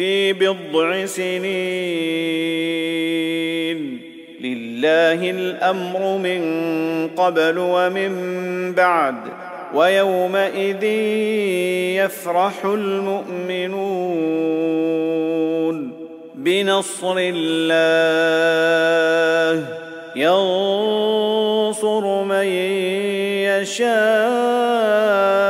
في بضع سنين. لله الأمر من قبل ومن بعد ويومئذ يفرح المؤمنون. بنصر الله ينصر من يشاء.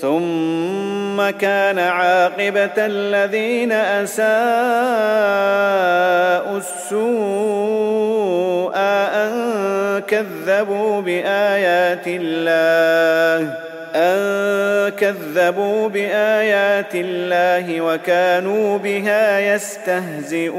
ثم كان عاقبة الذين أساءوا السوء أن كذبوا بآيات الله أن كذبوا بآيات الله وكانوا بها يستهزئون.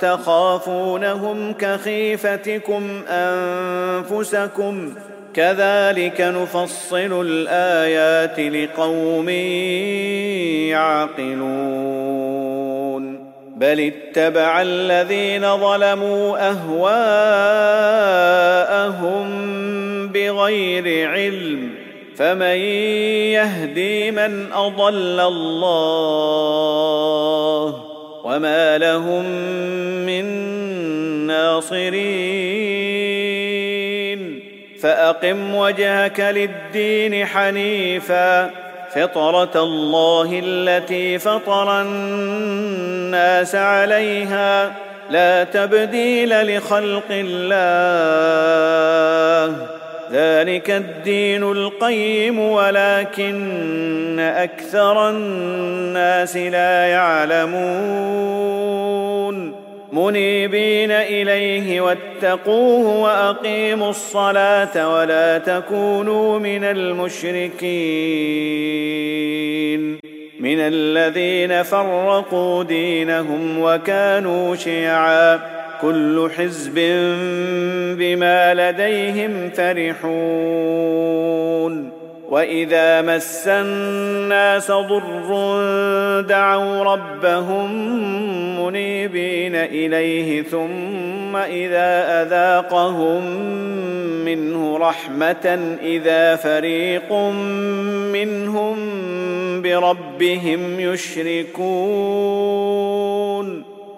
تخافونهم كخيفتكم أنفسكم كذلك نفصل الآيات لقوم يعقلون بل اتبع الذين ظلموا أهواءهم بغير علم فمن يهدي من أضل الله وما لهم من ناصرين فاقم وجهك للدين حنيفا فطره الله التي فطر الناس عليها لا تبديل لخلق الله ذلك الدين القيم ولكن أكثر الناس لا يعلمون. منيبين إليه واتقوه وأقيموا الصلاة ولا تكونوا من المشركين. من الذين فرقوا دينهم وكانوا شيعا. كل حزب بما لديهم فرحون وإذا مس الناس ضر دعوا ربهم منيبين إليه ثم إذا أذاقهم منه رحمة إذا فريق منهم بربهم يشركون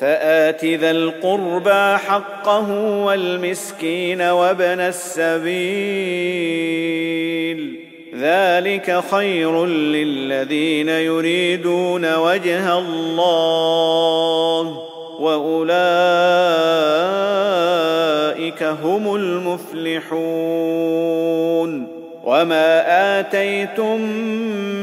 فآت ذا القربى حقه والمسكين وابن السبيل. ذلك خير للذين يريدون وجه الله وأولئك هم المفلحون. وما اتيتم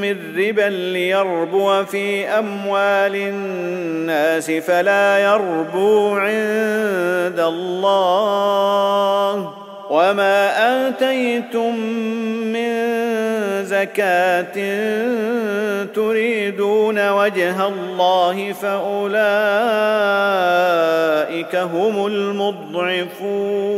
من ربا ليربو في اموال الناس فلا يربو عند الله وما اتيتم من زكاه تريدون وجه الله فاولئك هم المضعفون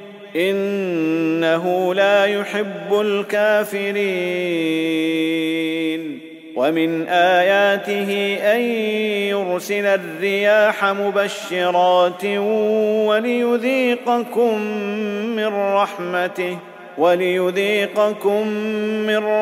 إنه لا يحب الكافرين. ومن آياته أن يرسل الرياح مبشرات وليذيقكم من رحمته وليذيقكم من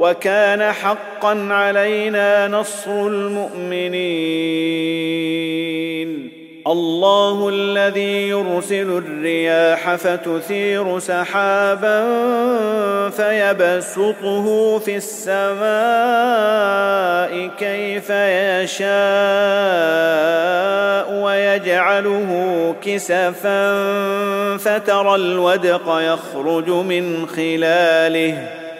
وكان حقا علينا نصر المؤمنين. الله الذي يرسل الرياح فتثير سحابا فيبسطه في السماء كيف يشاء ويجعله كسفا فترى الودق يخرج من خلاله.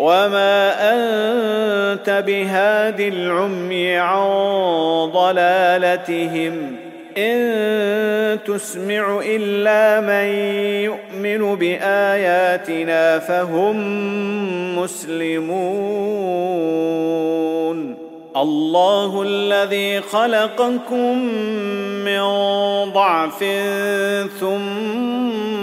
وما انت بهاد العمي عن ضلالتهم ان تسمع الا من يؤمن باياتنا فهم مسلمون الله الذي خلقكم من ضعف ثم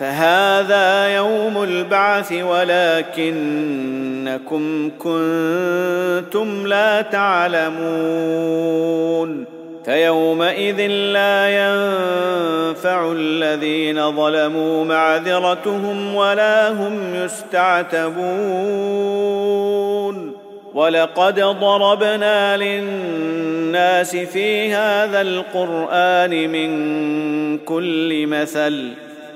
فهذا يوم البعث ولكنكم كنتم لا تعلمون. فيومئذ لا ينفع الذين ظلموا معذرتهم ولا هم يستعتبون. ولقد ضربنا للناس في هذا القرآن من كل مثل.